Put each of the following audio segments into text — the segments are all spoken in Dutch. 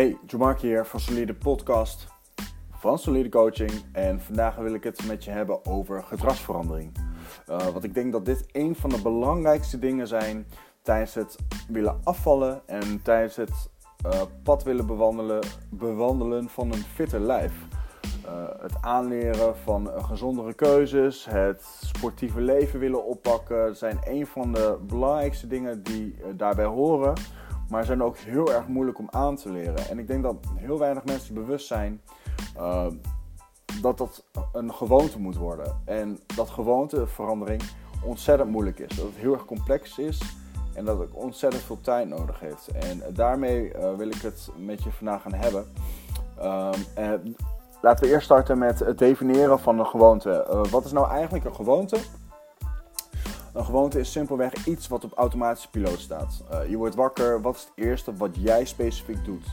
Hey, Jamark hier van Solide Podcast van Solide Coaching. En vandaag wil ik het met je hebben over gedragsverandering. Uh, want ik denk dat dit een van de belangrijkste dingen zijn tijdens het willen afvallen en tijdens het uh, pad willen bewandelen, bewandelen van een fitter lijf. Uh, het aanleren van gezondere keuzes, het sportieve leven willen oppakken, zijn een van de belangrijkste dingen die daarbij horen maar zijn ook heel erg moeilijk om aan te leren. En ik denk dat heel weinig mensen bewust zijn uh, dat dat een gewoonte moet worden. En dat gewoonteverandering ontzettend moeilijk is. Dat het heel erg complex is en dat het ontzettend veel tijd nodig heeft. En daarmee uh, wil ik het met je vandaag gaan hebben. Uh, laten we eerst starten met het definiëren van een gewoonte. Wat is nou eigenlijk een gewoonte? Een gewoonte is simpelweg iets wat op automatische piloot staat. Uh, je wordt wakker, wat is het eerste wat jij specifiek doet?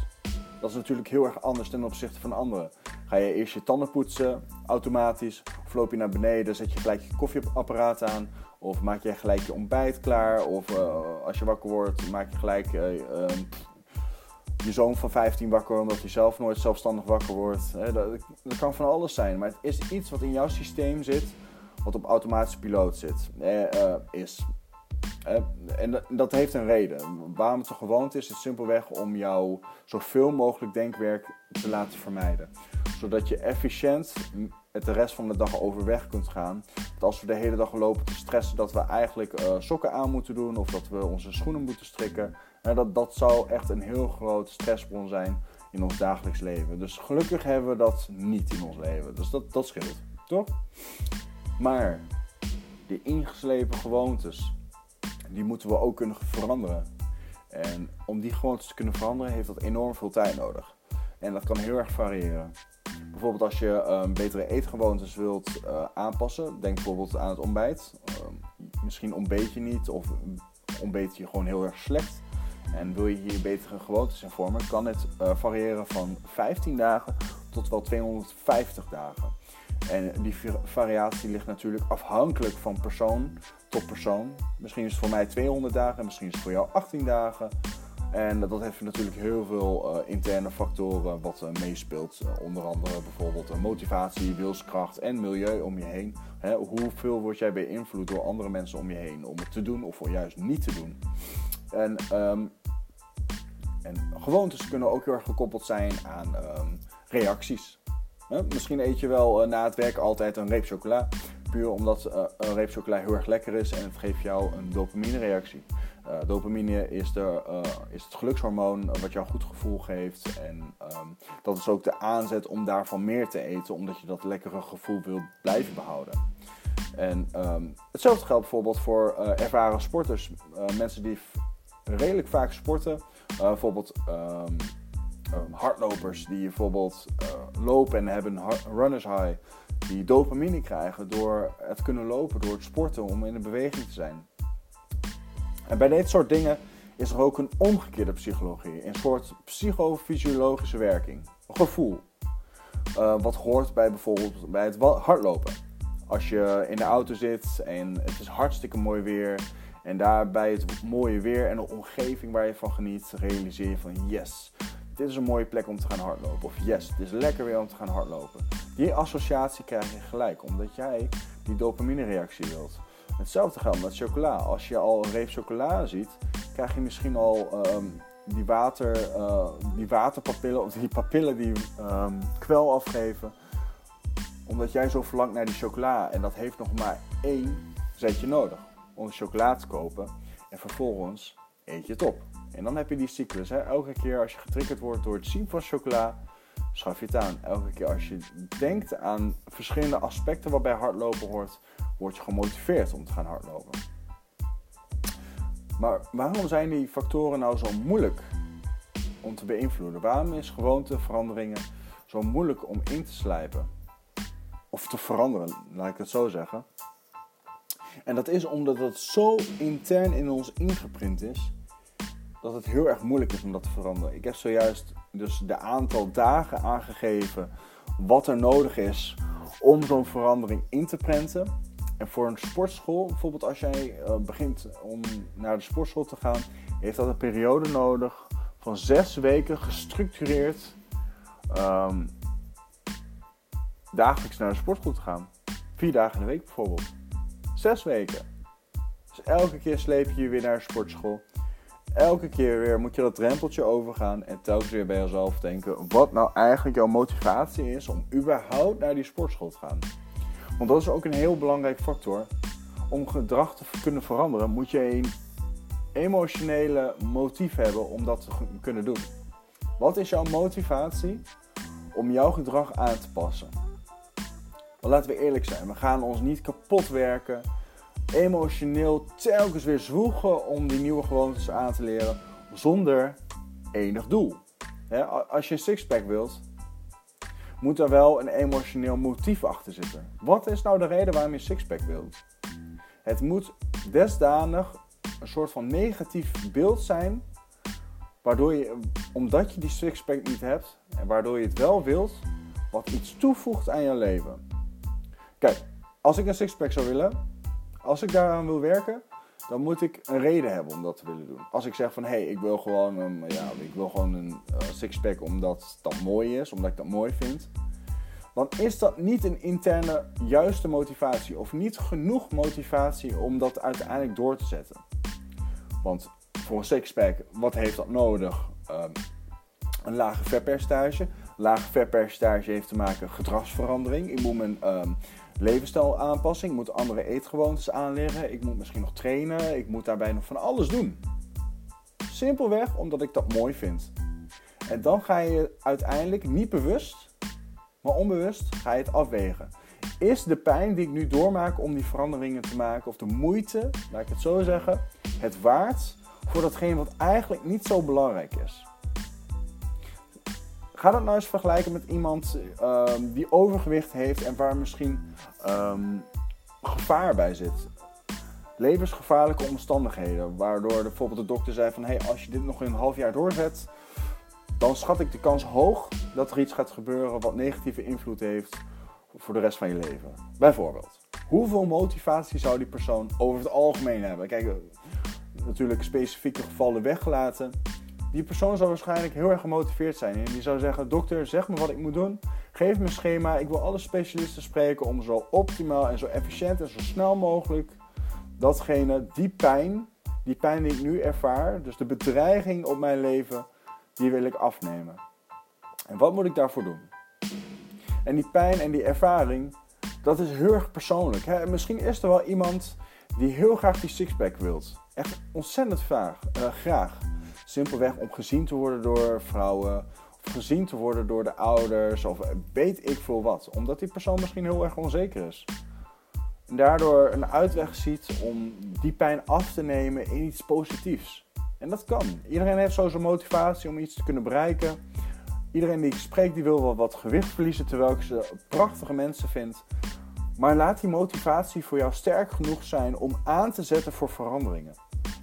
Dat is natuurlijk heel erg anders ten opzichte van anderen. Ga je eerst je tanden poetsen, automatisch, of loop je naar beneden, zet je gelijk je koffieapparaat aan, of maak je gelijk je ontbijt klaar, of uh, als je wakker wordt, maak je gelijk uh, je zoon van 15 wakker omdat hij zelf nooit zelfstandig wakker wordt. Dat kan van alles zijn, maar het is iets wat in jouw systeem zit wat op automatische piloot zit, eh, eh, is. Eh, en dat heeft een reden. Waarom het een gewoonte is, is simpelweg om jouw zoveel mogelijk denkwerk te laten vermijden. Zodat je efficiënt het de rest van de dag overweg kunt gaan. Want als we de hele dag lopen te stressen dat we eigenlijk uh, sokken aan moeten doen of dat we onze schoenen moeten strikken. dat, dat zou echt een heel groot stressbron zijn in ons dagelijks leven. Dus gelukkig hebben we dat niet in ons leven. Dus dat, dat scheelt, toch? Maar die ingeslepen gewoontes, die moeten we ook kunnen veranderen. En om die gewoontes te kunnen veranderen, heeft dat enorm veel tijd nodig. En dat kan heel erg variëren. Bijvoorbeeld als je um, betere eetgewoontes wilt uh, aanpassen, denk bijvoorbeeld aan het ontbijt. Uh, misschien ontbeet je niet of ontbeet je gewoon heel erg slecht. En wil je hier betere gewoontes in vormen, kan het uh, variëren van 15 dagen tot wel 250 dagen. En die variatie ligt natuurlijk afhankelijk van persoon tot persoon. Misschien is het voor mij 200 dagen, misschien is het voor jou 18 dagen. En dat heeft natuurlijk heel veel uh, interne factoren wat uh, meespeelt. Uh, onder andere bijvoorbeeld motivatie, wilskracht en milieu om je heen. Hè, hoeveel word jij beïnvloed door andere mensen om je heen om het te doen of juist niet te doen? En, um, en gewoontes kunnen ook heel erg gekoppeld zijn aan um, reacties. Misschien eet je wel uh, na het werk altijd een reep chocola. Puur omdat uh, een reep chocola heel erg lekker is en het geeft jou een dopamine-reactie. Uh, dopamine is, de, is het gelukshormoon wat jou een goed gevoel geeft. En um, dat is ook de aanzet om daarvan meer te eten, omdat je dat lekkere gevoel wilt blijven behouden. En um, hetzelfde geldt bijvoorbeeld voor ervaren sporters. mensen die redelijk vaak sporten. bijvoorbeeld um, hardlopers die bijvoorbeeld lopen en hebben runners high, die dopamine krijgen door het kunnen lopen, door het sporten, om in de beweging te zijn. En bij dit soort dingen is er ook een omgekeerde psychologie, een soort psychofysiologische werking, gevoel. Uh, wat hoort bij bijvoorbeeld bij het hardlopen. Als je in de auto zit en het is hartstikke mooi weer en daarbij het mooie weer en de omgeving waar je van geniet, realiseer je van yes, dit is een mooie plek om te gaan hardlopen. Of yes, het is lekker weer om te gaan hardlopen. Die associatie krijg je gelijk, omdat jij die dopamine reactie wilt. Hetzelfde geldt met chocola. Als je al een reep chocola ziet, krijg je misschien al um, die, water, uh, die waterpapillen of die papillen die um, kwel afgeven. Omdat jij zo verlangt naar die chocola. En dat heeft nog maar één zetje nodig om chocola te kopen. En vervolgens eet je het op. En dan heb je die cyclus. Hè? Elke keer als je getriggerd wordt door het zien van chocola, schaf je het aan. Elke keer als je denkt aan verschillende aspecten wat bij hardlopen hoort, word je gemotiveerd om te gaan hardlopen. Maar waarom zijn die factoren nou zo moeilijk om te beïnvloeden? Waarom is gewoonteveranderingen zo moeilijk om in te slijpen? Of te veranderen, laat ik het zo zeggen. En dat is omdat het zo intern in ons ingeprint is dat het heel erg moeilijk is om dat te veranderen. Ik heb zojuist dus de aantal dagen aangegeven wat er nodig is om zo'n verandering in te prenten. En voor een sportschool, bijvoorbeeld als jij uh, begint om naar de sportschool te gaan, heeft dat een periode nodig van zes weken gestructureerd ehm, dagelijks naar de sportschool te gaan. Vier dagen in de week bijvoorbeeld. Zes weken. Dus elke keer sleep je je weer naar de sportschool. Elke keer weer moet je dat drempeltje overgaan en telkens weer bij jezelf denken wat nou eigenlijk jouw motivatie is om überhaupt naar die sportschool te gaan. Want dat is ook een heel belangrijk factor. Om gedrag te kunnen veranderen moet je een emotionele motief hebben om dat te kunnen doen. Wat is jouw motivatie om jouw gedrag aan te passen? Want laten we eerlijk zijn, we gaan ons niet kapot werken, emotioneel telkens weer zwoegen om die nieuwe gewoontes aan te leren zonder enig doel. als je een sixpack wilt, moet er wel een emotioneel motief achter zitten. Wat is nou de reden waarom je sixpack wilt? Het moet desdanig een soort van negatief beeld zijn, waardoor je, omdat je die sixpack niet hebt en waardoor je het wel wilt, wat iets toevoegt aan je leven. Kijk, als ik een sixpack zou willen, als ik daaraan wil werken, dan moet ik een reden hebben om dat te willen doen. Als ik zeg van hé, hey, ik wil gewoon een, ja, ik wil gewoon een uh, sixpack omdat dat mooi is, omdat ik dat mooi vind. Dan is dat niet een interne juiste motivatie of niet genoeg motivatie om dat uiteindelijk door te zetten. Want voor een sixpack, wat heeft dat nodig? Um, een lage vetpercentage. Lage vetpercentage heeft te maken gedragsverandering. Ik moet mijn um, levensstijl aanpassen. Ik moet andere eetgewoontes aanleren. Ik moet misschien nog trainen. Ik moet daarbij nog van alles doen. Simpelweg omdat ik dat mooi vind. En dan ga je uiteindelijk niet bewust, maar onbewust ga je het afwegen. Is de pijn die ik nu doormaak om die veranderingen te maken, of de moeite, laat ik het zo zeggen, het waard voor datgene wat eigenlijk niet zo belangrijk is? Ga dat nou eens vergelijken met iemand um, die overgewicht heeft en waar misschien um, gevaar bij zit. Levensgevaarlijke omstandigheden, waardoor bijvoorbeeld de dokter zei van hey, als je dit nog een half jaar doorzet, dan schat ik de kans hoog dat er iets gaat gebeuren wat negatieve invloed heeft voor de rest van je leven. Bijvoorbeeld, hoeveel motivatie zou die persoon over het algemeen hebben? Kijk, natuurlijk specifieke gevallen weggelaten. Die persoon zou waarschijnlijk heel erg gemotiveerd zijn. En die zou zeggen: Dokter, zeg me wat ik moet doen. Geef me een schema. Ik wil alle specialisten spreken om zo optimaal en zo efficiënt en zo snel mogelijk datgene, die pijn, die pijn die ik nu ervaar, dus de bedreiging op mijn leven, die wil ik afnemen. En wat moet ik daarvoor doen? En die pijn en die ervaring, dat is heel erg persoonlijk. Hè? Misschien is er wel iemand die heel graag die sixpack wilt. Echt ontzettend vaag, uh, graag. Simpelweg om gezien te worden door vrouwen. Of gezien te worden door de ouders. Of weet ik veel wat. Omdat die persoon misschien heel erg onzeker is. En daardoor een uitweg ziet om die pijn af te nemen in iets positiefs. En dat kan. Iedereen heeft zo zijn motivatie om iets te kunnen bereiken. Iedereen die ik spreek, die wil wel wat gewicht verliezen, terwijl ik ze prachtige mensen vind. Maar laat die motivatie voor jou sterk genoeg zijn om aan te zetten voor veranderingen.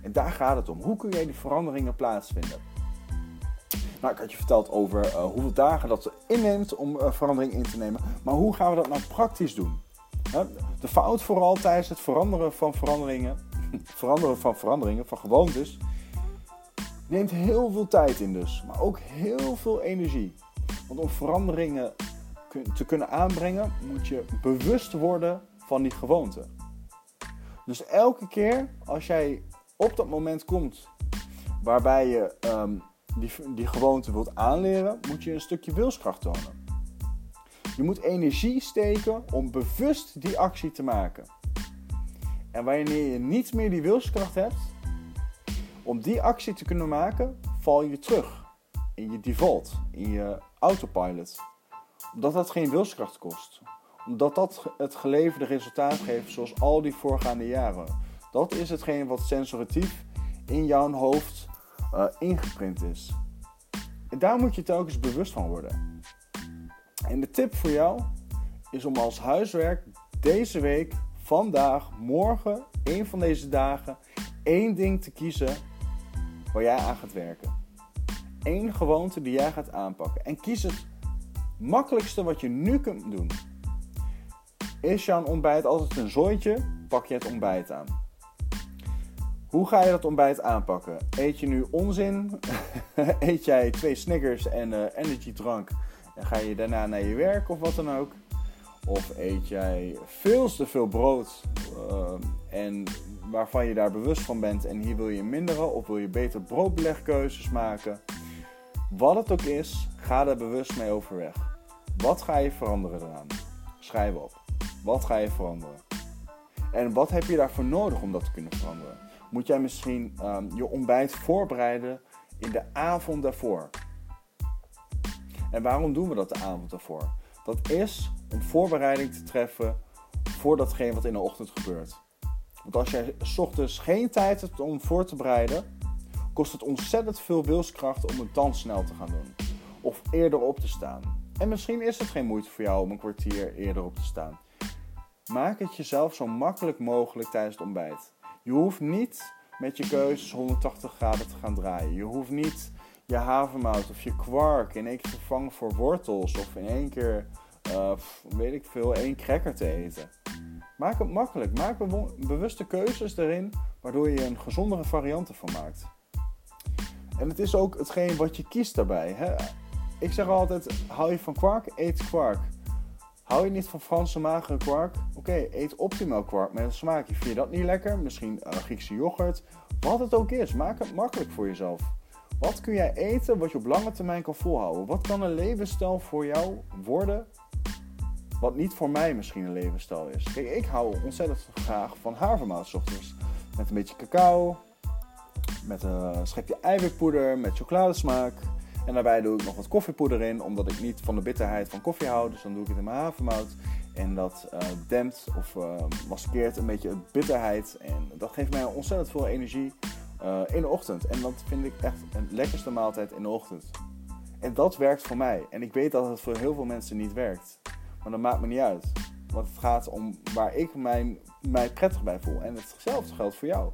En daar gaat het om. Hoe kun jij die veranderingen plaatsvinden? Nou, ik had je verteld over uh, hoeveel dagen dat inneemt om uh, verandering in te nemen. Maar hoe gaan we dat nou praktisch doen? de fout vooral tijdens het veranderen van veranderingen, veranderen van veranderingen, van gewoontes, neemt heel veel tijd in dus. Maar ook heel veel energie. Want om veranderingen te kunnen aanbrengen, moet je bewust worden van die gewoonte. Dus elke keer als jij op dat moment komt waarbij je um, die, die gewoonte wilt aanleren, moet je een stukje wilskracht tonen. Je moet energie steken om bewust die actie te maken. En wanneer je niet meer die wilskracht hebt, om die actie te kunnen maken, val je terug in je default, in je autopilot. Omdat dat geen wilskracht kost. Omdat dat het geleverde resultaat geeft zoals al die voorgaande jaren. Dat is hetgeen wat sensoratief in jouw hoofd uh, ingeprint is. En daar moet je telkens bewust van worden. En de tip voor jou is om als huiswerk deze week, vandaag, morgen, een van deze dagen, één ding te kiezen waar jij aan gaat werken. Eén gewoonte die jij gaat aanpakken. En kies het makkelijkste wat je nu kunt doen. Is jouw ontbijt altijd een zooitje? Pak je het ontbijt aan. Hoe ga je dat ontbijt aanpakken? Eet je nu onzin? Eet jij twee Snickers en uh, energiedrank en ga je daarna naar je werk of wat dan ook? Of eet jij veel te veel brood uh, en waarvan je daar bewust van bent en hier wil je minderen of wil je beter broodbelegkeuzes maken? Wat het ook is, ga er bewust mee overweg. Wat ga je veranderen eraan? Schrijf op. Wat ga je veranderen? En wat heb je daarvoor nodig om dat te kunnen veranderen? Moet jij misschien um, je ontbijt voorbereiden in de avond daarvoor? En waarom doen we dat de avond daarvoor? Dat is om voorbereiding te treffen voor datgene wat in de ochtend gebeurt. Want als jij s ochtends geen tijd hebt om voor te bereiden, kost het ontzettend veel wilskracht om het dan snel te gaan doen. Of eerder op te staan. En misschien is het geen moeite voor jou om een kwartier eerder op te staan. Maak het jezelf zo makkelijk mogelijk tijdens het ontbijt. Je hoeft niet met je keuzes 180 graden te gaan draaien. Je hoeft niet je havermout of je kwark in één keer te vervangen voor wortels of in één keer, uh, weet ik veel, één cracker te eten. Maak het makkelijk. Maak bewuste keuzes erin, waardoor je een gezondere variant ervan maakt. En het is ook hetgeen wat je kiest daarbij. Hè? Ik zeg altijd, hou je van kwark, eet kwark. Hou je niet van Franse magere kwark? Oké, eet optimaal kwark met een smaakje. Vind je dat niet lekker? Misschien Griekse yoghurt. Wat het ook is, maak het makkelijk voor jezelf. Wat kun jij eten wat je op lange termijn kan volhouden? Wat kan een levensstijl voor jou worden wat niet voor mij misschien een levensstijl is? Kijk, ik hou ontzettend graag van havermout ochtends. Met een beetje cacao, met een schepje eiwitpoeder, met chocoladesmaak. En daarbij doe ik nog wat koffiepoeder in, omdat ik niet van de bitterheid van koffie hou. Dus dan doe ik het in mijn havermout. En dat uh, dempt of uh, maskeert een beetje bitterheid. En dat geeft mij ontzettend veel energie uh, in de ochtend. En dat vind ik echt een lekkerste maaltijd in de ochtend. En dat werkt voor mij. En ik weet dat het voor heel veel mensen niet werkt. Maar dat maakt me niet uit. Want het gaat om waar ik mijn, mij prettig bij voel. En hetzelfde geldt voor jou.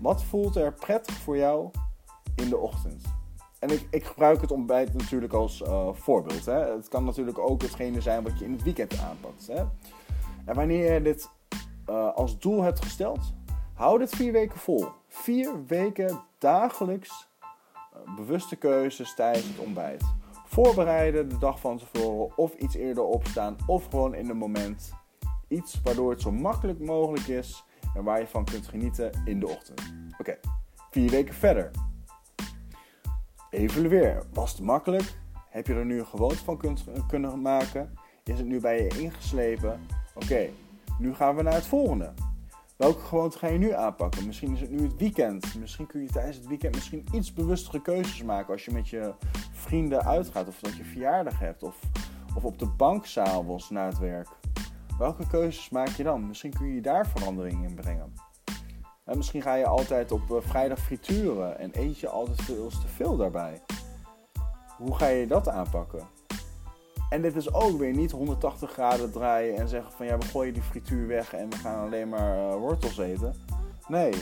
Wat voelt er prettig voor jou in de ochtend? En ik, ik gebruik het ontbijt natuurlijk als uh, voorbeeld. Hè. Het kan natuurlijk ook hetgene zijn wat je in het weekend aanpakt. Hè. En wanneer je dit uh, als doel hebt gesteld, hou dit vier weken vol. Vier weken dagelijks uh, bewuste keuzes tijdens het ontbijt. Voorbereiden de dag van tevoren of iets eerder opstaan of gewoon in het moment. Iets waardoor het zo makkelijk mogelijk is en waar je van kunt genieten in de ochtend. Oké, vier weken verder. Evalueer. Was het makkelijk? Heb je er nu een gewoonte van kunnen maken? Is het nu bij je ingeslepen? Oké, nu gaan we naar het volgende. Welke gewoonte ga je nu aanpakken? Misschien is het nu het weekend. Misschien kun je tijdens het weekend misschien iets bewustere keuzes maken als je met je vrienden uitgaat of dat je verjaardag hebt of, of op de bank s'avonds na het werk. Welke keuzes maak je dan? Misschien kun je daar verandering in brengen. En misschien ga je altijd op eh, vrijdag frituren en eet je altijd veel te veel daarbij. Hoe ga je dat aanpakken? En dit is ook weer niet 180 graden draaien en zeggen van ja, we gooien die frituur weg en we gaan alleen maar uh, wortels eten. Nee.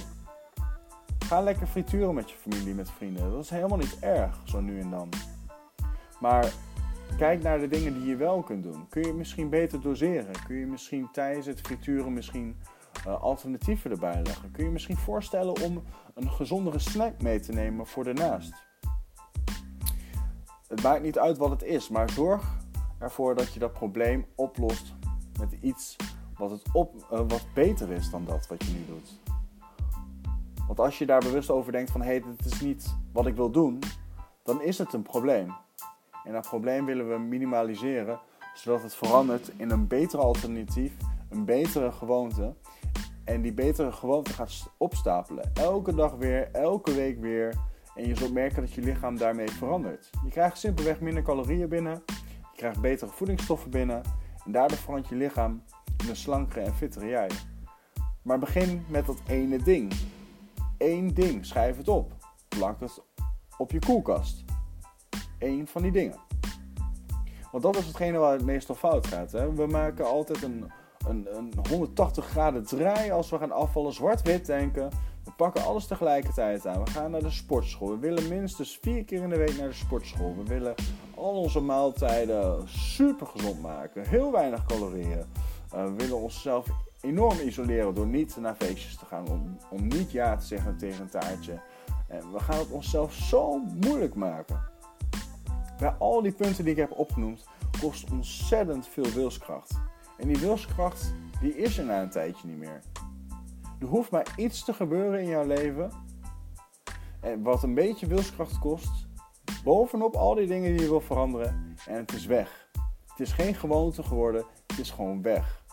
Ga lekker frituren met je familie, met vrienden. Dat is helemaal niet erg, zo nu en dan. Maar kijk naar de dingen die je wel kunt doen. Kun je misschien beter doseren? Kun je misschien tijdens het frituren misschien alternatieven erbij leggen? Kun je misschien voorstellen om een gezondere snack mee te nemen voor daarnaast? Het maakt niet uit wat het is, maar zorg ervoor dat je dat probleem oplost met iets wat, het op, uh, wat beter is dan dat wat je nu doet. Want als je daar bewust over denkt van hé, hey, dit is niet wat ik wil doen, dan is het een probleem. En dat probleem willen we minimaliseren, zodat het verandert in een beter alternatief, een betere gewoonte. En die betere gewoonte gaat opstapelen. Elke dag weer, elke week weer. En je zult merken dat je lichaam daarmee verandert. Je krijgt simpelweg minder calorieën binnen. Je krijgt betere voedingsstoffen binnen. En daardoor verandert je lichaam in een slankere en fittere jij. Maar begin met dat ene ding. Eén ding. Schrijf het op. Plak het op je koelkast. Eén van die dingen. Want dat is hetgene waar het meestal fout gaat. Hè? We maken altijd een, een, een 180 graden draai als we gaan afvallen. Zwart-wit denken. We pakken alles tegelijkertijd aan. We gaan naar de sportschool. We willen minstens vier keer in de week naar de sportschool. We willen al onze maaltijden super gezond maken. Heel weinig calorieën. Uh, we willen onszelf enorm isoleren door niet naar feestjes te gaan, om, om niet ja te zeggen tegen een taartje. En we gaan het onszelf zo moeilijk maken. Bij al die punten die ik heb opgenoemd, kost ontzettend veel wilskracht. En die wilskracht, die is er na een tijdje niet meer. Er hoeft maar iets te gebeuren in jouw leven. En wat een beetje wilskracht kost, bovenop al die dingen die je wil veranderen. En het is weg. Het is geen gewoonte geworden, het is gewoon weg.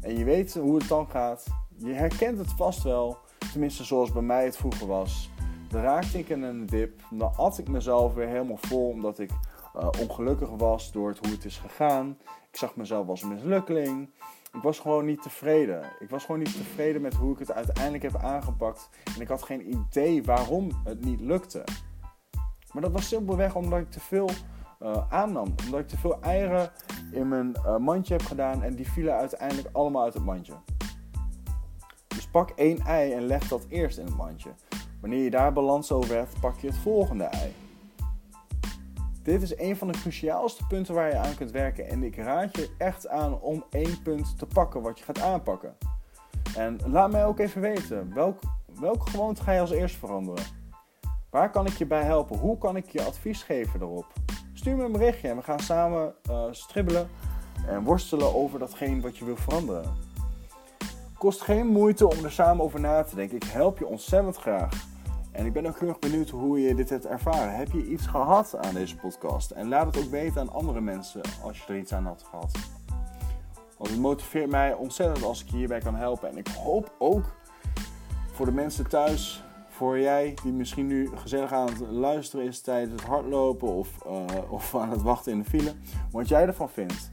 En je weet hoe het dan gaat. Je herkent het vast wel. Tenminste, zoals bij mij het vroeger was. Dan raakte ik in een dip. Dan at ik mezelf weer helemaal vol omdat ik uh, ongelukkig was door het, hoe het is gegaan. Ik zag mezelf als een mislukkeling. Ik was gewoon niet tevreden. Ik was gewoon niet tevreden met hoe ik het uiteindelijk heb aangepakt. En ik had geen idee waarom het niet lukte. Maar dat was simpelweg omdat ik te veel uh, aannam. Omdat ik te veel eieren in mijn uh, mandje heb gedaan en die vielen uiteindelijk allemaal uit het mandje. Dus pak één ei en leg dat eerst in het mandje. Wanneer je daar balans over hebt, pak je het volgende ei. Dit is een van de cruciaalste punten waar je aan kunt werken. En ik raad je echt aan om één punt te pakken wat je gaat aanpakken. En laat mij ook even weten, welk, welke gewoonte ga je als eerst veranderen? Waar kan ik je bij helpen? Hoe kan ik je advies geven erop? Stuur me een berichtje en we gaan samen uh, stribbelen en worstelen over datgene wat je wil veranderen. Kost geen moeite om er samen over na te denken. Ik help je ontzettend graag. En ik ben ook heel erg benieuwd hoe je dit hebt ervaren. Heb je iets gehad aan deze podcast? En laat het ook weten aan andere mensen als je er iets aan had gehad. Want het motiveert mij ontzettend als ik je hierbij kan helpen. En ik hoop ook voor de mensen thuis, voor jij die misschien nu gezellig aan het luisteren is tijdens het hardlopen of, uh, of aan het wachten in de file, wat jij ervan vindt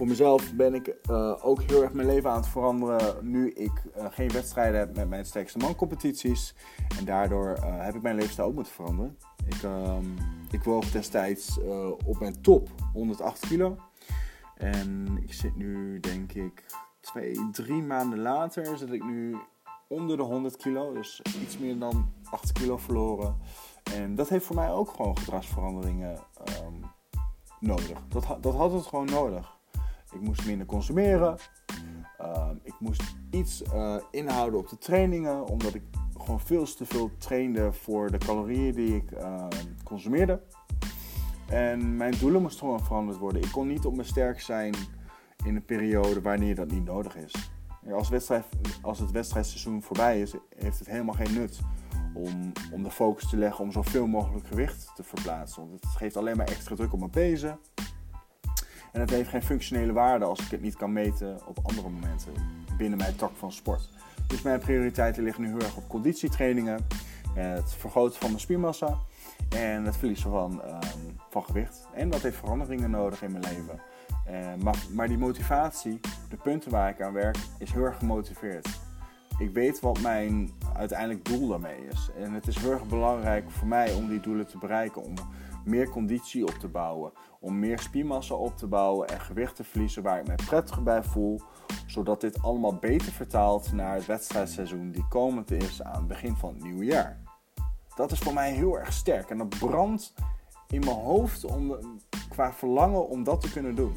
voor mezelf ben ik uh, ook heel erg mijn leven aan het veranderen nu ik uh, geen wedstrijden heb met mijn sterkste man competities. En daardoor uh, heb ik mijn levensstijl ook moeten veranderen. Ik, um, ik woog destijds op mijn top 108 kilo. En ik zit nu denk ik twee, drie maanden later zit ik nu onder de 100 kilo. Dus iets meer dan 8 kilo verloren. En dat heeft voor mij ook gewoon gedragsveranderingen um, nodig. Dat, dat had het gewoon nodig. Ik moest minder consumeren. Ehm, ik moest iets uh, inhouden op de trainingen, omdat ik gewoon veel te veel trainde voor de calorieën die ik uh, consumeerde. En mijn doelen moesten gewoon veranderd worden. Ik kon niet op mijn sterk zijn in een periode wanneer dat niet nodig is. Als, wedstrijd, als het wedstrijdseizoen voorbij is, heeft het helemaal geen nut om, om de focus te leggen om zoveel mogelijk gewicht te verplaatsen. Want het geeft alleen maar extra druk op mijn pezen. En het heeft geen functionele waarde als ik het niet kan meten op andere momenten binnen mijn tak van sport. Dus mijn prioriteiten liggen nu heel erg op conditietrainingen, het vergroten van mijn spiermassa en het verliezen van, um, van gewicht. En dat heeft veranderingen nodig in mijn leven. Uh, maar, maar die motivatie, de punten waar ik aan werk, is heel erg gemotiveerd. Ik weet wat mijn uiteindelijk doel daarmee is. En het is heel erg belangrijk voor mij om die doelen te bereiken. Om meer conditie op te bouwen. Om meer spiermassa op te bouwen en gewicht te verliezen waar ik me prettig bij voel. Zodat dit allemaal beter vertaalt naar het wedstrijdseizoen die komend is aan het begin van het nieuwe jaar. Dat is voor mij heel erg sterk en dat brandt in mijn hoofd om, qua verlangen om dat te kunnen doen.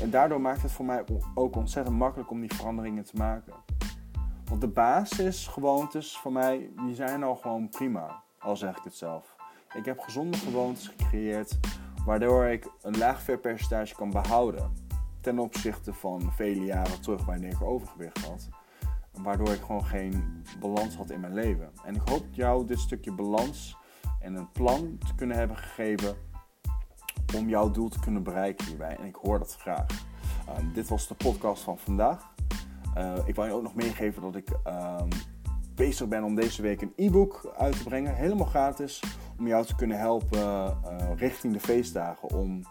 En daardoor maakt het voor mij ook ontzettend makkelijk om die veranderingen te maken. Want de basisgewoontes voor mij, die zijn al gewoon prima, al zeg ik het zelf. Ik heb gezonde gewoontes gecreëerd waardoor ik een laag vetpercentage kan behouden. Ten opzichte van vele jaren terug wanneer ik overgewicht had. Waardoor ik gewoon geen balans had in mijn leven. En ik hoop jou dit stukje balans en een plan te kunnen hebben gegeven om jouw doel te kunnen bereiken hierbij. En ik hoor dat graag. Um, dit was de podcast van vandaag. Uh, ik wil je ook nog meegeven dat ik um, bezig ben om deze week een e-book uit te brengen. Helemaal gratis om jou te kunnen helpen uh, richting de feestdagen. Om,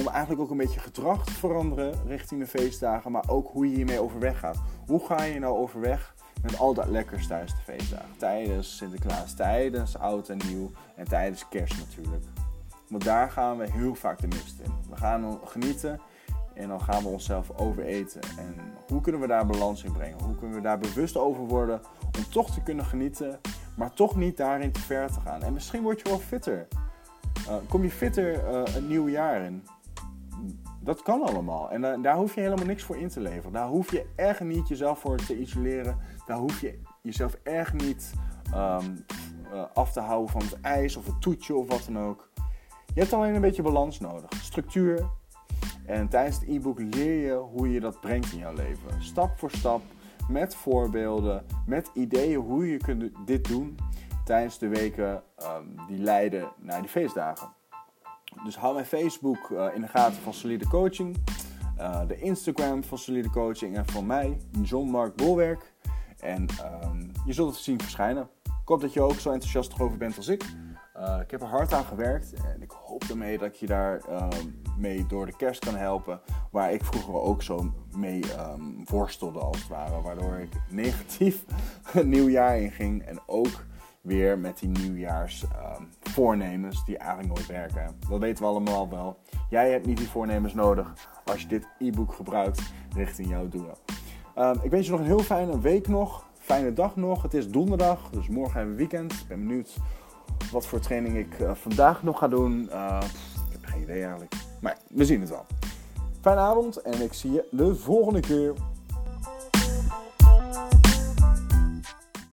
om eigenlijk ook een beetje gedrag te veranderen richting de feestdagen, maar ook hoe je hiermee overweg gaat. Hoe ga je nou overweg met al dat lekkers tijdens de feestdagen? Tijdens Sinterklaas, tijdens Oud en Nieuw en tijdens Kerst natuurlijk. Want daar gaan we heel vaak de mist in. We gaan genieten en dan gaan we onszelf overeten. En hoe kunnen we daar balans in brengen? Hoe kunnen we daar bewust over worden om toch te kunnen genieten maar toch niet daarin te ver te gaan. En misschien word je wel fitter. Uh, kom je fitter uh, een nieuw jaar in. Dat kan allemaal. En uh, daar hoef je helemaal niks voor in te leveren. Daar hoef je echt niet jezelf voor te isoleren. Daar hoef je jezelf echt niet uh, af te houden van het ijs of het toetje of wat dan ook. Je hebt alleen een beetje balans nodig. Structuur. En tijdens het e-book leer je hoe je dat brengt in jouw leven. Stap voor stap. Met voorbeelden. Met ideeën hoe je kunt dit doen. Tijdens de weken um, die leiden naar die feestdagen. Dus hou mijn Facebook uh, in de gaten van Solide Coaching. Uh, de Instagram van Solide Coaching en van mij, John Mark Bolwerk. En um, je zult het zien verschijnen. Ik hoop dat je ook zo enthousiast over bent als ik. Uh, ik heb er hard aan gewerkt en ik hoop ermee dat je daar uh, mee door de kerst kan helpen. Waar ik vroeger ook zo mee um, worstelde als het ware. Waardoor ik negatief een nieuw jaar inging en ook weer met die nieuwjaars um, voornemens die eigenlijk nooit werken. Dat weten we allemaal wel. Jij hebt niet die voornemens nodig als je dit e-book gebruikt richting jouw doelen. Um, ik wens je nog een heel fijne week nog. Fijne dag nog. Het is donderdag, dus morgen hebben we weekend. Ik ben benieuwd wat voor training ik uh, vandaag nog ga doen. Uh, ik heb geen idee eigenlijk. Maar we zien het wel. Fijne avond en ik zie je de volgende keer.